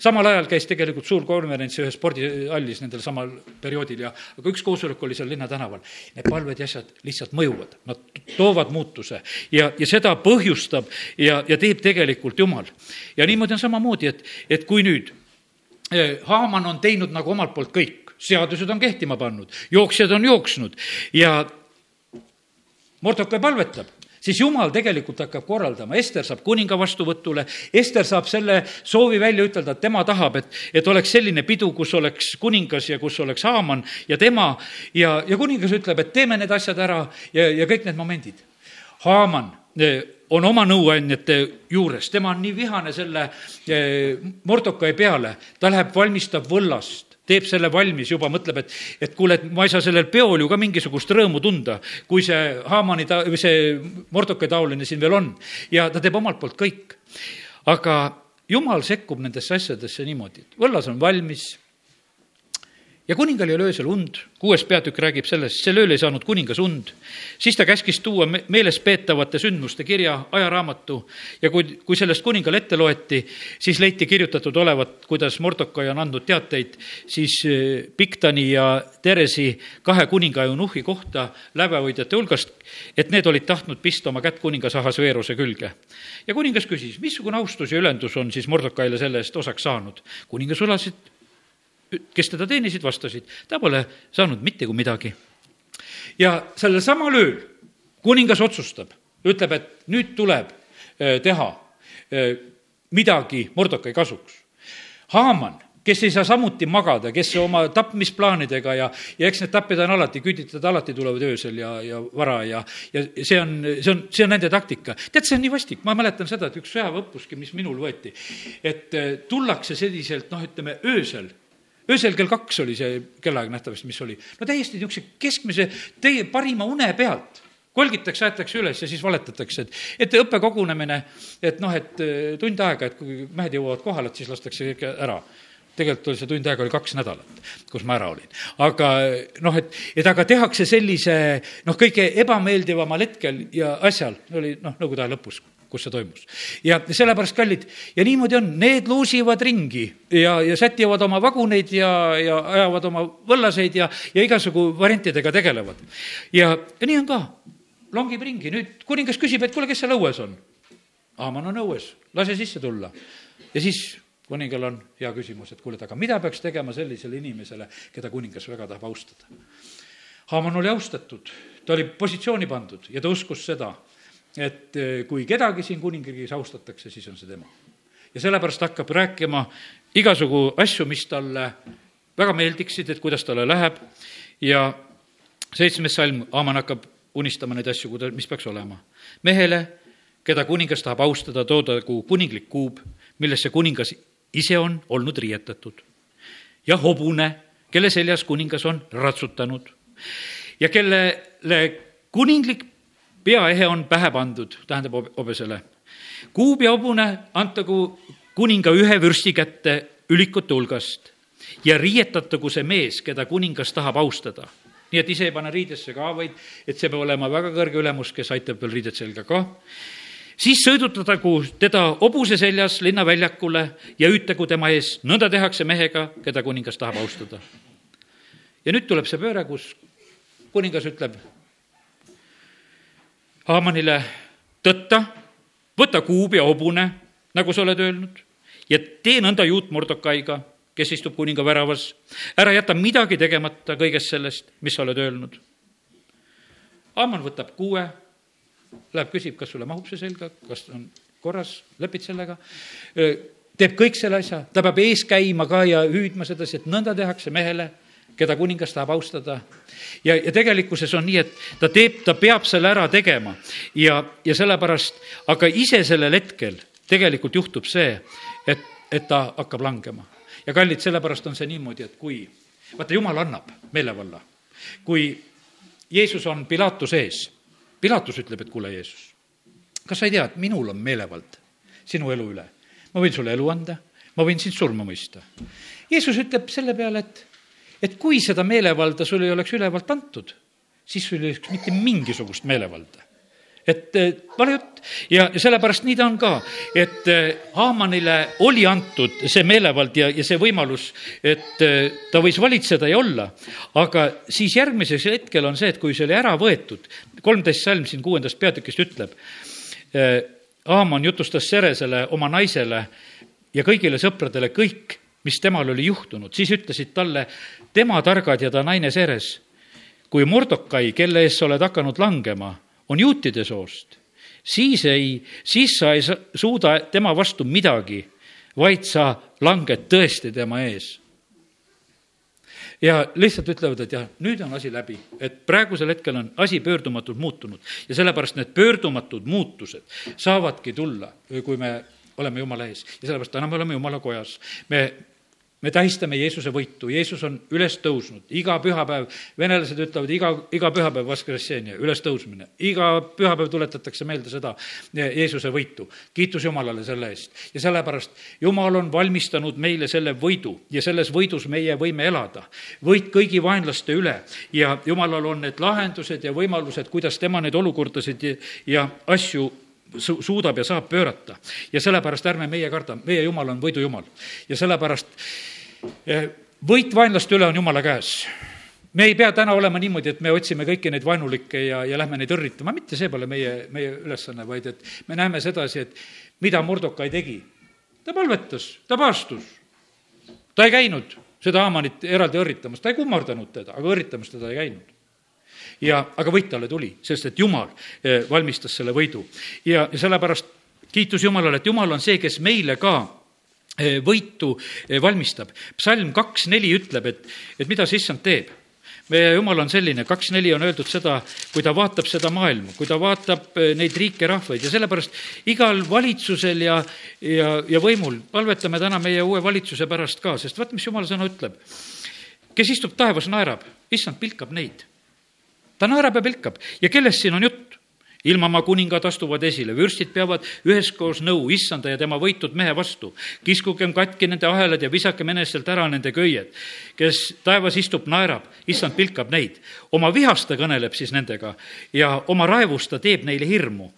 samal ajal käis tegelikult suur konverents ühes spordihallis nendel samal perioodil ja, aga üks koosolek oli seal linna tänaval. Need palved ja asjad lihtsalt mõjuvad, nad toovad muutuse ja, ja seda põhjustab ja, ja teeb tegelikult Jumal. ja niimoodi on samamoodi, et, et kui nüüd eh, Haaman on teinud nagu omalt poolt kõik, seadused on kehtima pannud, jooksjad on jooksnud ja Mordokai palvetab, siis jumal tegelikult hakkab korraldama, Ester saab kuninga vastuvõtule, Ester saab selle soovi välja ütelda, et tema tahab, et, et oleks selline pidu, kus oleks kuningas ja kus oleks Haaman ja tema. Ja, ja kuningas ütleb, et teeme need asjad ära ja, ja kõik need momendid. Haaman eh, on oma nõuandjate juures, tema on nii vihane selle eh, Mordokai peale, ta läheb, valmistab võllast teeb selle valmis juba, mõtleb, et, et kuule, et ma ei saa sellel peol ju ka mingisugust rõõmu tunda, kui see Haamani ta-, või see Mordokai taoline siin veel on. ja ta teeb omalt poolt kõik. aga jumal sekkub nendesse asjadesse niimoodi, et võllas on valmis ja kuningal ei ole öösel und, kuues peatükk räägib sellest, sel ööl ei saanud kuningas und. siis ta käskis tuua meelespeetavate sündmuste kirja, ajaraamatu ja kui, kui sellest kuningale ette loeti, siis leiti kirjutatud olevat, kuidas Mordokai on andnud teateid siis eh, Biktani ja Teresi kahe kuninga eunuhhi kohta lävehoidjate hulgast, et need olid tahtnud pista oma kätt kuningas Ahasveeruse külge. ja kuningas küsis, missugune austus ja ülendus on siis Mordokaile selle eest osaks saanud. kuningas ulasid kes teda teenisid, vastasid, ta pole saanud mitte kui midagi. ja sellel samal ööl kuningas otsustab, ütleb, et nüüd tuleb äh, teha äh, midagi Mordokai kasuks. Haaman, kes ei saa samuti magada, kes oma tapmisplaanidega ja, ja eks need tapjad on alati, küüditajad alati tulevad öösel ja, ja vara ja, ja see on, see on, see on nende taktika. tead, see on nii vastik, ma mäletan seda, et üks sõjaväeõppuski, mis minul võeti, et äh, tullakse selliselt, noh, ütleme öösel öösel kell kaks oli see kellaaeg nähtavasti, mis oli. no täiesti niisuguse keskmise, teie parima une pealt kolgitakse, aetakse üles ja siis valetatakse, et, et õppekogunemine, et noh, et äh, tund aega, et kui mehed jõuavad kohale, et siis lastakse kõik ära tegelikult oli see tund aega oli kaks nädalat, kus ma ära olin. aga noh, et, et aga tehakse sellise noh, kõige ebameeldivamal hetkel ja asjal, oli noh, nõukogude aja lõpus, kus see toimus. ja sellepärast, kallid, ja niimoodi on, need luusivad ringi ja, ja sätivad oma vaguneid ja, ja ajavad oma võllaseid ja, ja igasugu variantidega tegelevad. ja, ja nii on ka, longib ringi, nüüd kuningas küsib, et kuule, kes seal õues on? Aaman on õues, lase sisse tulla. ja siis kuningal on hea küsimus, et kuule, et aga mida peaks tegema sellisele inimesele, keda kuningas väga tahab austada? Haaman oli austatud, ta oli positsiooni pandud ja ta uskus seda, et eh, kui kedagi siin kuningriigis austatakse, siis on see tema. ja sellepärast hakkab rääkima igasugu asju, mis talle väga meeldiksid, et kuidas talle läheb ja seitsmes salm, Aaman hakkab unistama neid asju, kuida-, mis peaks olema. mehele, keda kuningas tahab austada, toodagu kuninglik kuub, millesse kuningas ise on olnud riietatud. ja hobune, kelle seljas kuningas on ratsutanud ja kellele kuninglik peaehe on pähe pandud, tähendab hobesele. kuub ja hobune antagu kuninga ühe vürsti kätte ülikute hulgast ja riietatagu see mees, keda kuningas tahab austada. nii et ise ei pane riidesse ka, vaid et see peab olema väga kõrge ülemus, kes aitab veel riided selga ka. siis sõidutatagu teda hobuse seljas linnaväljakule ja hüütagu tema ees, nõnda tehakse mehega, keda kuningas tahab austada. ja nüüd tuleb see pööre, kus kuningas ütleb Haamanile tõtta, võta kuub ja hobune, nagu sa oled öelnud, ja tee nõnda juut Mordokaiga, kes istub kuninga väravas. ära jäta midagi tegemata kõigest sellest, mis sa oled öelnud. Haaman võtab kuue, läheb, küsib, kas sulle mahub see selga, kas on korras, lepid sellega, teeb kõik selle asja, ta peab ees käima ka ja hüüdma sedasi, et nõnda tehakse mehele keda kuningas tahab austada. ja, ja tegelikkuses on nii, et ta teeb, ta peab selle ära tegema ja, ja sellepärast, aga ise sellel hetkel tegelikult juhtub see, et, et ta hakkab langema. ja kallid, sellepärast on see niimoodi, et kui, vaata, jumal annab meelevalla. kui Jeesus on Pilatuse ees, Pilatus ütleb, et kuule, Jeesus, kas sa ei tea, et minul on meelevald sinu elu üle? ma võin sulle elu anda, ma võin sind surma mõista. Jeesus ütleb selle peale, et et kui seda meelevalda sul ei oleks ülevalt antud, siis sul ei oleks mitte mingisugust meelevalda. Et eh, vale jutt. Ja sellepärast nii ta on ka, et eh, Haamanile oli antud see meelevald ja, ja see võimalus, et eh, ta võis valitseda ja olla, aga siis järgmisel hetkel on see, et kui see oli ära võetud, kolmteist salm siin kuuendast peatükist ütleb, Haaman jutustas Seresele, oma naisele ja kõigile sõpradele kõik, mis temal oli juhtunud, siis ütlesid talle tema targad ja ta naine Seres. kui Mordokai, kelle ees sa oled hakanud langema, on juutide soost, siis ei, siis sa ei suuda tema vastu midagi, vaid sa langed tõesti tema ees ja lihtsalt ütlevad, et jah, nüüd on asi läbi, et praegusel hetkel on asi pöördumatult muutunud ja sellepärast need pöördumatud muutused saavadki tulla, kui me oleme Jumala ees ja sellepärast täna me oleme Jumala kojas. me me tähistame Jeesuse võitu, Jeesus on üles tõusnud, iga pühapäev, venelased ütlevad iga, iga pühapäev Vaskresseenia, ülestõusmine. iga pühapäev tuletatakse meelde seda Jeesuse võitu. kiitus Jumalale selle eest. ja sellepärast Jumal on valmistanud meile selle võidu ja selles võidus meie võime elada. võit kõigi vaenlaste üle ja Jumalal on need lahendused ja võimalused, kuidas tema neid olukordasid ja asju su-, suudab ja saab pöörata. ja sellepärast ärme meie karda, meie Jumal on võidujumal. ja sellepärast eh, võit vaenlaste üle on Jumala käes me ei pea täna olema niimoodi, et me otsime kõiki neid vaenulikke ja, ja lähme neid õrritama, mitte see pole meie, meie ülesanne, vaid et me näeme sedasi, et mida Mordokai tegi. ta palvetas, ta paastus. ta ei käinud seda Haamanit eraldi õrritamas, ta ei kummardanud teda, aga õrritamas teda ei käinud ja, aga võit talle tuli, sest et Jumal eh, valmistas selle võidu. ja, sellepärast kiitus Jumalale, et Jumal on see, kes meile ka eh, võitu eh, valmistab. psalm kaks neli ütleb, et, et mida see issand teeb meie jumal on selline, kaks neli on öeldud seda, kui ta vaatab seda maailma, kui ta vaatab neid riike, rahvaid ja sellepärast igal valitsusel ja, ja, ja võimul, palvetame täna meie uue valitsuse pärast ka, sest vaat, mis jumala sõna ütleb. kes istub taevas, naerab, issand pilkab neid ta naerab ja pilkab ja kellest siin on jutt? ilmamaa kuningad astuvad esile, vürstid peavad üheskoos nõu issanda ja tema võitud mehe vastu. kiskugem katki nende ahelad ja visakem eneselt ära nende köied. kes taevas istub, naerab, issand pilkab neid. oma vihast ta kõneleb siis nendega ja oma raevust ta teeb neile hirmu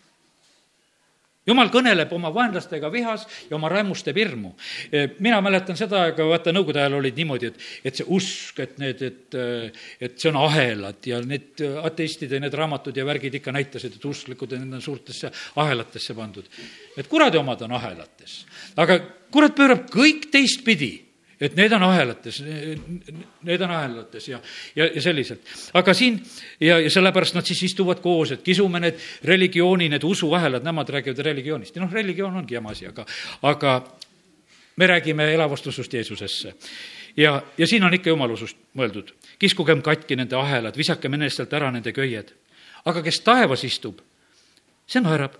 jumal kõneleb oma vaenlastega vihas ja oma raimust teeb hirmu. E, mina mäletan seda aega, vaata nõukogude ajal olid niimoodi, et, et see usk, et need, et, et see on ahelad ja need ateistide need raamatud ja värgid ikka näitasid, et usklikud on suurtesse ahelatesse pandud. et kuradi omad on ahelates, aga kurat pöörab kõik teistpidi et need on ahelates, need on ahelates ja, ja, ja selliselt. aga siin ja, ja sellepärast nad siis istuvad koos, et kisume need religiooni, need usuahelad, nemad räägivad religioonist ja noh, religioon ongi jama asi, aga, aga me räägime elavast usust Jeesusesse. ja, ja siin on ikka jumalusust mõeldud. kiskugem katki nende ahelad, visakem enestelt ära nende köied. aga kes taevas istub, see naerab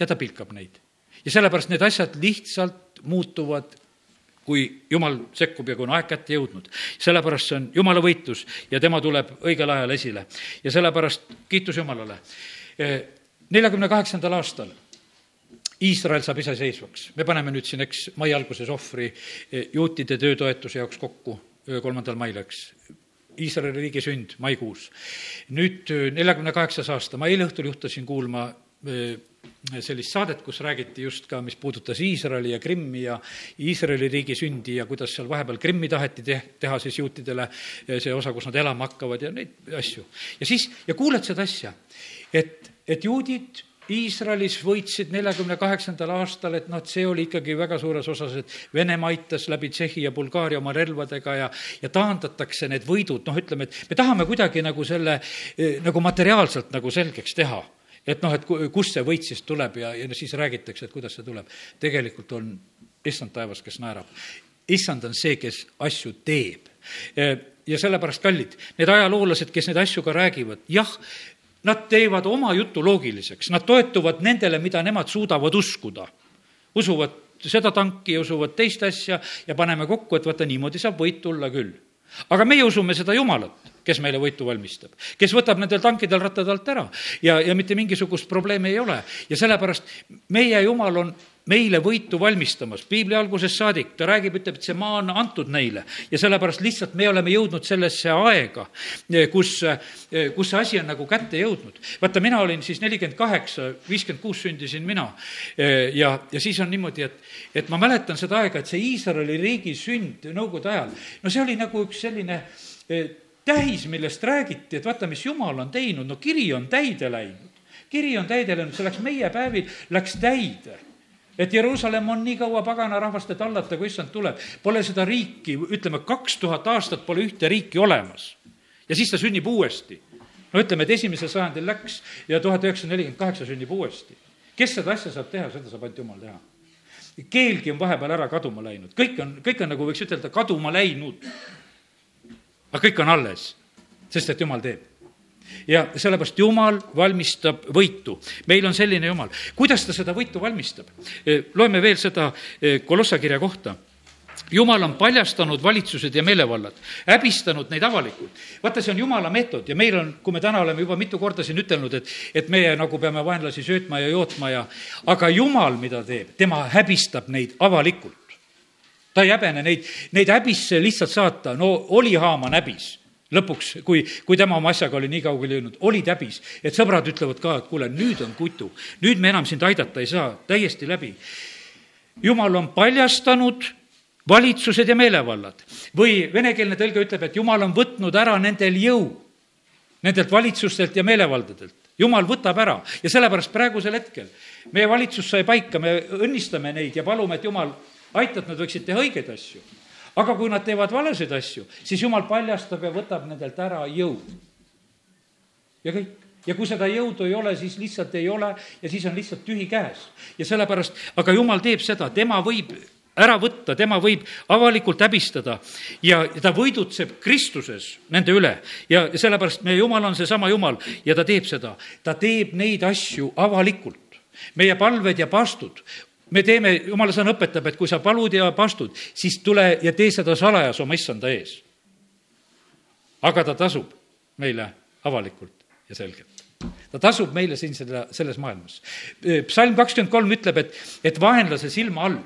ja ta pilkab neid. ja sellepärast need asjad lihtsalt muutuvad kui jumal sekkub ja kui on aeg kätte jõudnud. sellepärast see on jumala võitlus ja tema tuleb õigel ajal esile. ja sellepärast kiitus Jumalale. Eh, neljakümne kaheksandal aastal Iisrael saab iseseisvaks. me paneme nüüd siin, eks, mai alguses ohvri eh, juutide töötoetuse jaoks kokku, kolmandal mail, eks. Iisraeli riigi sünd maikuus. nüüd neljakümne kaheksas aasta, ma eile õhtul juhtusin kuulma sellist saadet, kus räägiti just ka, mis puudutas Iisraeli ja Krimmi ja Iisraeli riigi sündi ja kuidas seal vahepeal Krimmi taheti te-, teha siis juutidele see osa, kus nad elama hakkavad ja neid asju. ja siis, ja kuuled seda asja, et, et juudid Iisraelis võitsid neljakümne kaheksandal aastal, et noh, et see oli ikkagi väga suures osas, et Venemaa aitas läbi Tšehhi ja Bulgaaria oma relvadega ja, ja taandatakse need võidud, noh, ütleme, et me tahame kuidagi nagu selle eh, nagu materiaalselt nagu selgeks teha et noh, et kust see võit siis tuleb ja, ja siis räägitakse, et kuidas see tuleb. tegelikult on issand taevas, kes naerab. issand on see, kes asju teeb. ja sellepärast, kallid, need ajaloolased, kes neid asju ka räägivad, jah, nad teevad oma jutu loogiliseks, nad toetuvad nendele, mida nemad suudavad uskuda. usuvad seda tanki ja usuvad teist asja ja paneme kokku, et vaata, niimoodi saab võit tulla küll. aga meie usume seda Jumalat kes meile võitu valmistab, kes võtab nendel tankidel rattad alt ära ja, ja mitte mingisugust probleemi ei ole. ja sellepärast meie Jumal on meile võitu valmistamas, piibli algusest saadik, ta räägib, ütleb, et see maa on antud neile ja sellepärast lihtsalt me oleme jõudnud sellesse aega, kus, kus see asi on nagu kätte jõudnud. vaata, mina olin siis nelikümmend kaheksa, viiskümmend kuus sündisin mina ja, ja siis on niimoodi, et, et ma mäletan seda aega, et see Iisraeli riigi sünd Nõukogude ajal, no see oli nagu üks selline tähis, millest räägiti, et vaata, mis jumal on teinud, no kiri on täide läinud. kiri on täide läinud, see läks meie päevil, läks täide et Jeruusalemm on nii kaua pagana rahvaste tallata, kui issand tuleb. Pole seda riiki, ütleme, kaks tuhat aastat pole ühte riiki olemas. ja siis ta sünnib uuesti. no ütleme, et esimesel sajandil läks ja tuhat üheksasada nelikümmend kaheksa sünnib uuesti. kes seda asja saab teha, seda saab ainult jumal teha. keelgi on vahepeal ära kaduma läinud, kõik on, kõik on nagu võiks ütelda, kaduma läinud aga kõik on alles, sest et jumal teeb ja sellepärast Jumal valmistab võitu. meil on selline Jumal. kuidas ta seda võitu valmistab? loeme veel seda Kolossa kirja kohta jumal on paljastanud valitsused ja meelevallad, häbistanud neid avalikult. vaata, see on jumala meetod ja meil on, kui me täna oleme juba mitu korda siin ütelnud, et, et meie nagu peame vaenlasi söötma ja jootma ja, aga jumal, mida teeb, tema häbistab neid avalikult. Ta ei häbene neid, neid häbisse lihtsalt saata, no oli Haaman häbis lõpuks, kui, kui tema oma asjaga oli nii kaugele jõudnud, olid häbis, et sõbrad ütlevad ka, et kuule, nüüd on kutu, nüüd me enam sind aidata ei saa, täiesti läbi. jumal on paljastanud valitsused ja meelevallad. või venekeelne tõlge ütleb, et jumal on võtnud ära nendel jõu, nendelt valitsustelt ja meelevaldadelt. jumal võtab ära. Ja sellepärast praegusel hetkel meie valitsus sai paika, me õnnistame neid ja palume, et jumal, aita, et nad võiksid teha õigeid asju. aga kui nad teevad valesid asju, siis jumal paljastab ja võtab nendelt ära jõu. ja kõik ja kui seda jõudu ei ole, siis lihtsalt ei ole ja siis on lihtsalt tühi käes. ja sellepärast, aga jumal teeb seda, tema võib ära võtta, tema võib avalikult häbistada ja ta võidutseb Kristuses nende üle. ja sellepärast meie Jumal on seesama Jumal ja ta teeb seda. ta teeb neid asju avalikult. meie palved ja pastud me teeme, jumala sõna õpetab, et kui sa palud ja pastud, siis tule ja tee seda salajas oma issanda ees. aga ta tasub meile avalikult ja selgelt ta tasub meile siin selle, selles maailmas. psalm kakskümmend kolm ütleb, et, et vaenlase silma all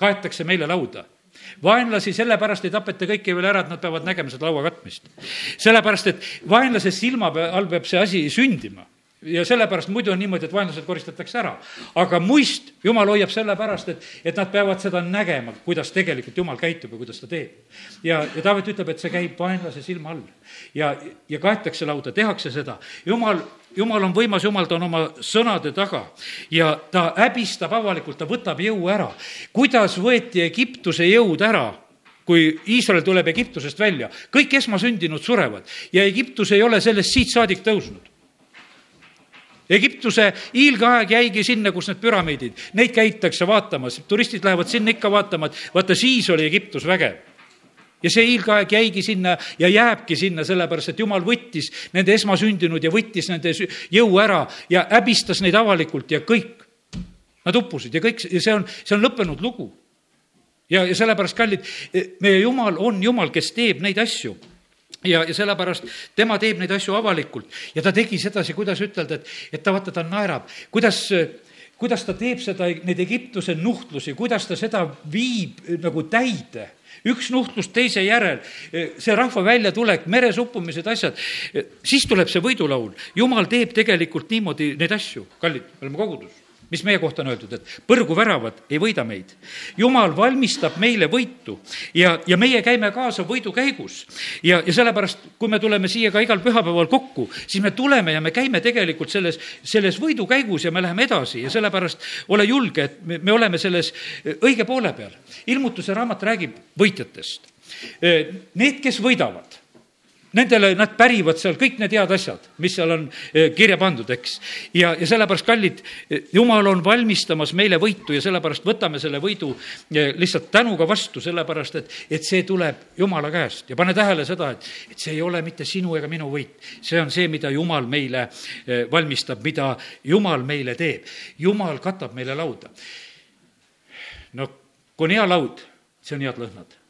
kaetakse meile lauda vaenlasi sellepärast ei tapeta kõiki veel ära, et nad peavad nägema seda laua katmist. sellepärast, et vaenlase silma all peab see asi sündima ja sellepärast muidu on niimoodi, et vaenlased koristatakse ära. aga muist jumal hoiab sellepärast, et, et nad peavad seda nägema, kuidas tegelikult jumal käitub ja kuidas ta teeb. ja, ja Taavet ütleb, et see käib vaenlase silma all. ja, ja kaetakse lauda, tehakse seda. jumal, jumal on võimas, jumal, ta on oma sõnade taga ja ta häbistab avalikult, ta võtab jõu ära. kuidas võeti Egiptuse jõud ära kui Iisrael tuleb Egiptusest välja, kõik esmasündinud surevad ja Egiptus ei ole sellest siit saadik tõusnud Egiptuse hiilgeaeg jäigi sinna, kus need püramiidid, neid käitakse vaatamas, turistid lähevad sinna ikka vaatama, et vaata, siis oli Egiptus vägev ja see hiilgeaeg jäigi sinna ja jääbki sinna, sellepärast et jumal võttis nende esmasündinud ja võttis nende jõu ära ja häbistas neid avalikult ja kõik. Nad uppusid ja kõik, see on, see on lõppenud lugu. ja, ja sellepärast, kallid, meie Jumal on Jumal, kes teeb neid asju ja, ja sellepärast tema teeb neid asju avalikult. Ja ta tegi sedasi, kuidas ütelda, et, et ta vaata, ta naerab, kuidas, kuidas ta teeb seda, neid Egiptuse nuhtlusi, kuidas ta seda viib nagu täide. Üks nuhtlus teise järel, see rahva väljatulek, meres uppumised, asjad, siis tuleb see võidulaul. jumal teeb tegelikult niimoodi neid asju, kallid, me oleme kogudus mis meie kohta on öeldud, et põrguväravad ei võida meid. jumal valmistab meile võitu ja, ja meie käime kaasa võidu käigus. ja, ja sellepärast, kui me tuleme siia ka igal pühapäeval kokku, siis me tuleme ja me käime tegelikult selles, selles võidu käigus ja me läheme edasi ja sellepärast ole julge, et me, me oleme selles õige poole peal. ilmutuse raamat räägib võitjatest. Need, kes võidavad nendele, nad pärivad seal kõik need head asjad, mis seal on eh, kirja pandud, eks. ja, ja sellepärast, kallid, eh, jumal on valmistamas meile võitu ja sellepärast võtame selle võidu eh, lihtsalt tänuga vastu, sellepärast et, et see tuleb Jumala käest ja pane tähele seda, et, et see ei ole mitte sinu ega minu võit. see on see, mida Jumal meile valmistab, mida Jumal meile teeb. Jumal katab meile lauda. no kui on hea laud, see on head lõhnad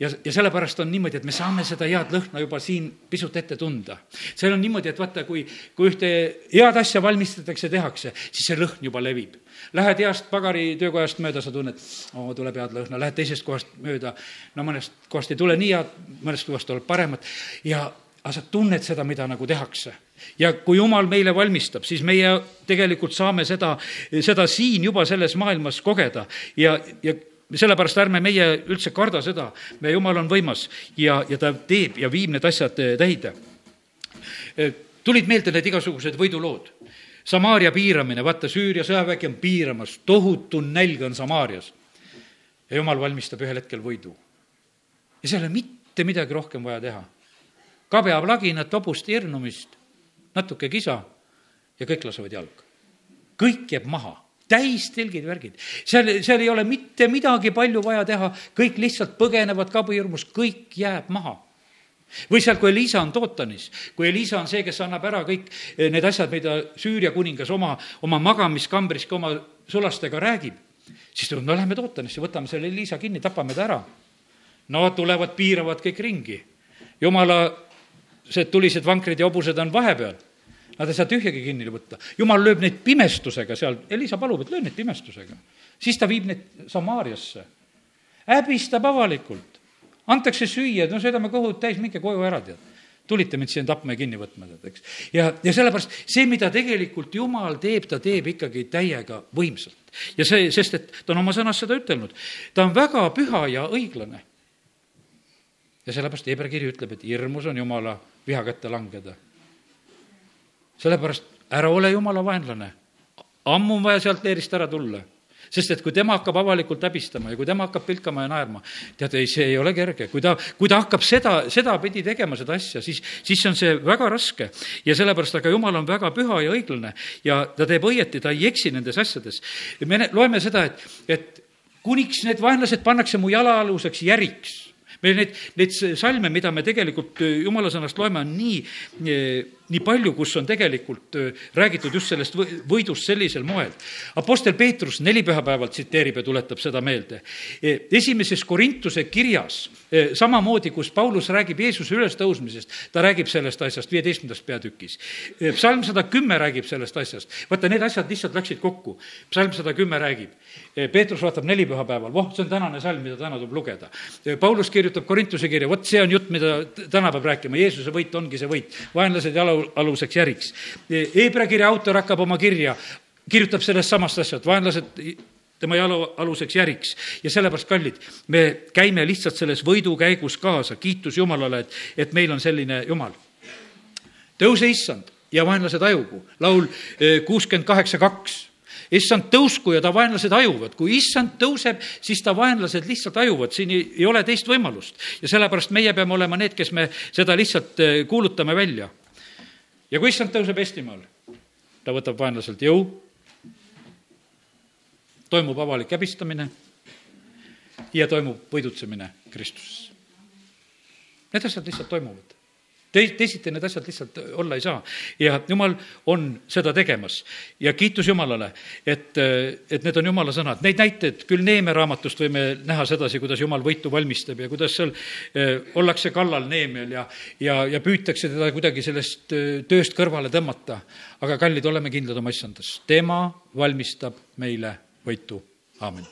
ja, ja sellepärast on niimoodi, et me saame seda head lõhna juba siin pisut ette tunda. seal on niimoodi, et vaata, kui, kui ühte head asja valmistatakse, tehakse, siis see lõhn juba levib. Lähed heast pagaritöökojast mööda, sa tunned, oo, tuleb head lõhna, lähed teisest kohast mööda, no mõnest kohast ei tule nii head, mõnest kohast tuleb paremat ja aga sa tunned seda, mida nagu tehakse. ja kui jumal meile valmistab, siis meie tegelikult saame seda, seda siin juba selles maailmas kogeda ja, ja sellepärast ärme meie üldse karda seda, meie jumal on võimas ja, ja ta teeb ja viib need asjad eh, täide. Eh, tulid meelde need igasugused võidulood. Samaaria piiramine, vaata, Süüria sõjavägi on piiramas, tohutu nälg on Samaarias. ja jumal valmistab ühel hetkel võidu. ja seal ei ole mitte midagi rohkem vaja teha. kabeavlaginat, hobust, hirnumist, natuke kisa ja kõik lasevad jalga. kõik jääb maha täistilgid, värgid. seal, seal ei ole mitte midagi palju vaja teha, kõik lihtsalt põgenevad kabujõrmus, kõik jääb maha või seal, kui Elisa on Tootanis, kui Elisa on see, kes annab ära kõik eh, need asjad, mida Süüria kuningas oma, oma magamiskambris ka oma sulastega räägib, siis tuleb, no lähme Tootanisse, võtame selle Liisa kinni, tapame ta ära. no tulevad, piiravad kõik ringi. jumala, see tulised vankrid ja hobused on vahepeal. Nad ei saa tühjagi kinni võtta. jumal lööb neid pimestusega seal, Elisa palub, et löö neid pimestusega. siis ta viib neid Samaariasse. häbistab avalikult. antakse süüa, no söödame kõhud täis, minge koju ära, tead tulite mind siia tapma ja kinni võtma, tead, eks. ja, ja sellepärast see, mida tegelikult Jumal teeb, ta teeb ikkagi täiega võimsalt. ja see, sest et ta on oma sõnas seda ütelnud. ta on väga püha ja õiglane. ja sellepärast Hebra kiri ütleb, et hirmus on Jumala viha kätte langeda. Sellepärast ära ole Jumala vaenlane. ammu on vaja sealt leerist ära tulla sest et kui tema hakkab avalikult häbistama ja kui tema hakkab pilkama ja naerma, tead, ei, see ei ole kerge. kui ta, kui ta hakkab seda, sedapidi tegema, seda asja, siis, siis on see väga raske. ja sellepärast, aga jumal on väga püha ja õiglane ja ta teeb õieti, ta ei eksi nendes asjades. me loeme seda, et, et kuniks need vaenlased pannakse mu jalaaluseks järiks meil neid, neid salme, mida me tegelikult jumala sõnast loeme, on nii, nii palju, kus on tegelikult räägitud just sellest võidust sellisel moel. Apostel Peetrus neli pühapäeval tsiteerib ja tuletab seda meelde. esimeses Korintuse kirjas samamoodi, kus Paulus räägib Jeesuse ülestõusmisest, ta räägib sellest asjast viieteistkümnendas peatükis. psalm sada kümme räägib sellest asjast. vaata, need asjad lihtsalt läksid kokku. psalm sada kümme räägib. Peetrus vaatab neli pühapäeval, voh, see on tänane salm, mida täna tuleb lugeda. Paulus kirjutab Korintuse kirja, vot see on jutt, mida täna peab rääkima, Jeesuse võit ongi see võit. vaenlased jalaluseks järiks. Hebra kirja autor hakkab oma kirja, kirjutab sellest samast asjast, vaenlased tema jala aluseks järiks. ja sellepärast, kallid, me käime lihtsalt selles võidukäigus kaasa, kiitus Jumalale, et, et meil on selline Jumal. tõuse issand ja vaenlased ajugu, laul eh, kuuskümmend kaheksa, kaks issand tõusku ja ta vaenlased ajuvad, kui issand tõuseb, siis ta vaenlased lihtsalt ajuvad, siin ei, ei ole teist võimalust. ja sellepärast meie peame olema need, kes me seda lihtsalt eh, kuulutame välja. Ja kui issand tõuseb Eestimaal, ta võtab vaenlaselt jõu toimub avalik häbistamine ja toimub võidutsemine Kristuses. Need asjad lihtsalt toimuvad. Tei-, teisiti need asjad lihtsalt olla ei saa. ja Jumal on seda tegemas. ja kiitus Jumalale, et, et need on Jumala sõnad. Neid näiteid küll Neeme raamatust võime näha sedasi, kuidas Jumal võitu valmistab ja kuidas seal eh, ollakse kallal Neemel ja, ja, ja püütakse teda kuidagi sellest tööst kõrvale tõmmata. aga kallid, oleme kindlad oma issandas. tema valmistab meile võitu, aamen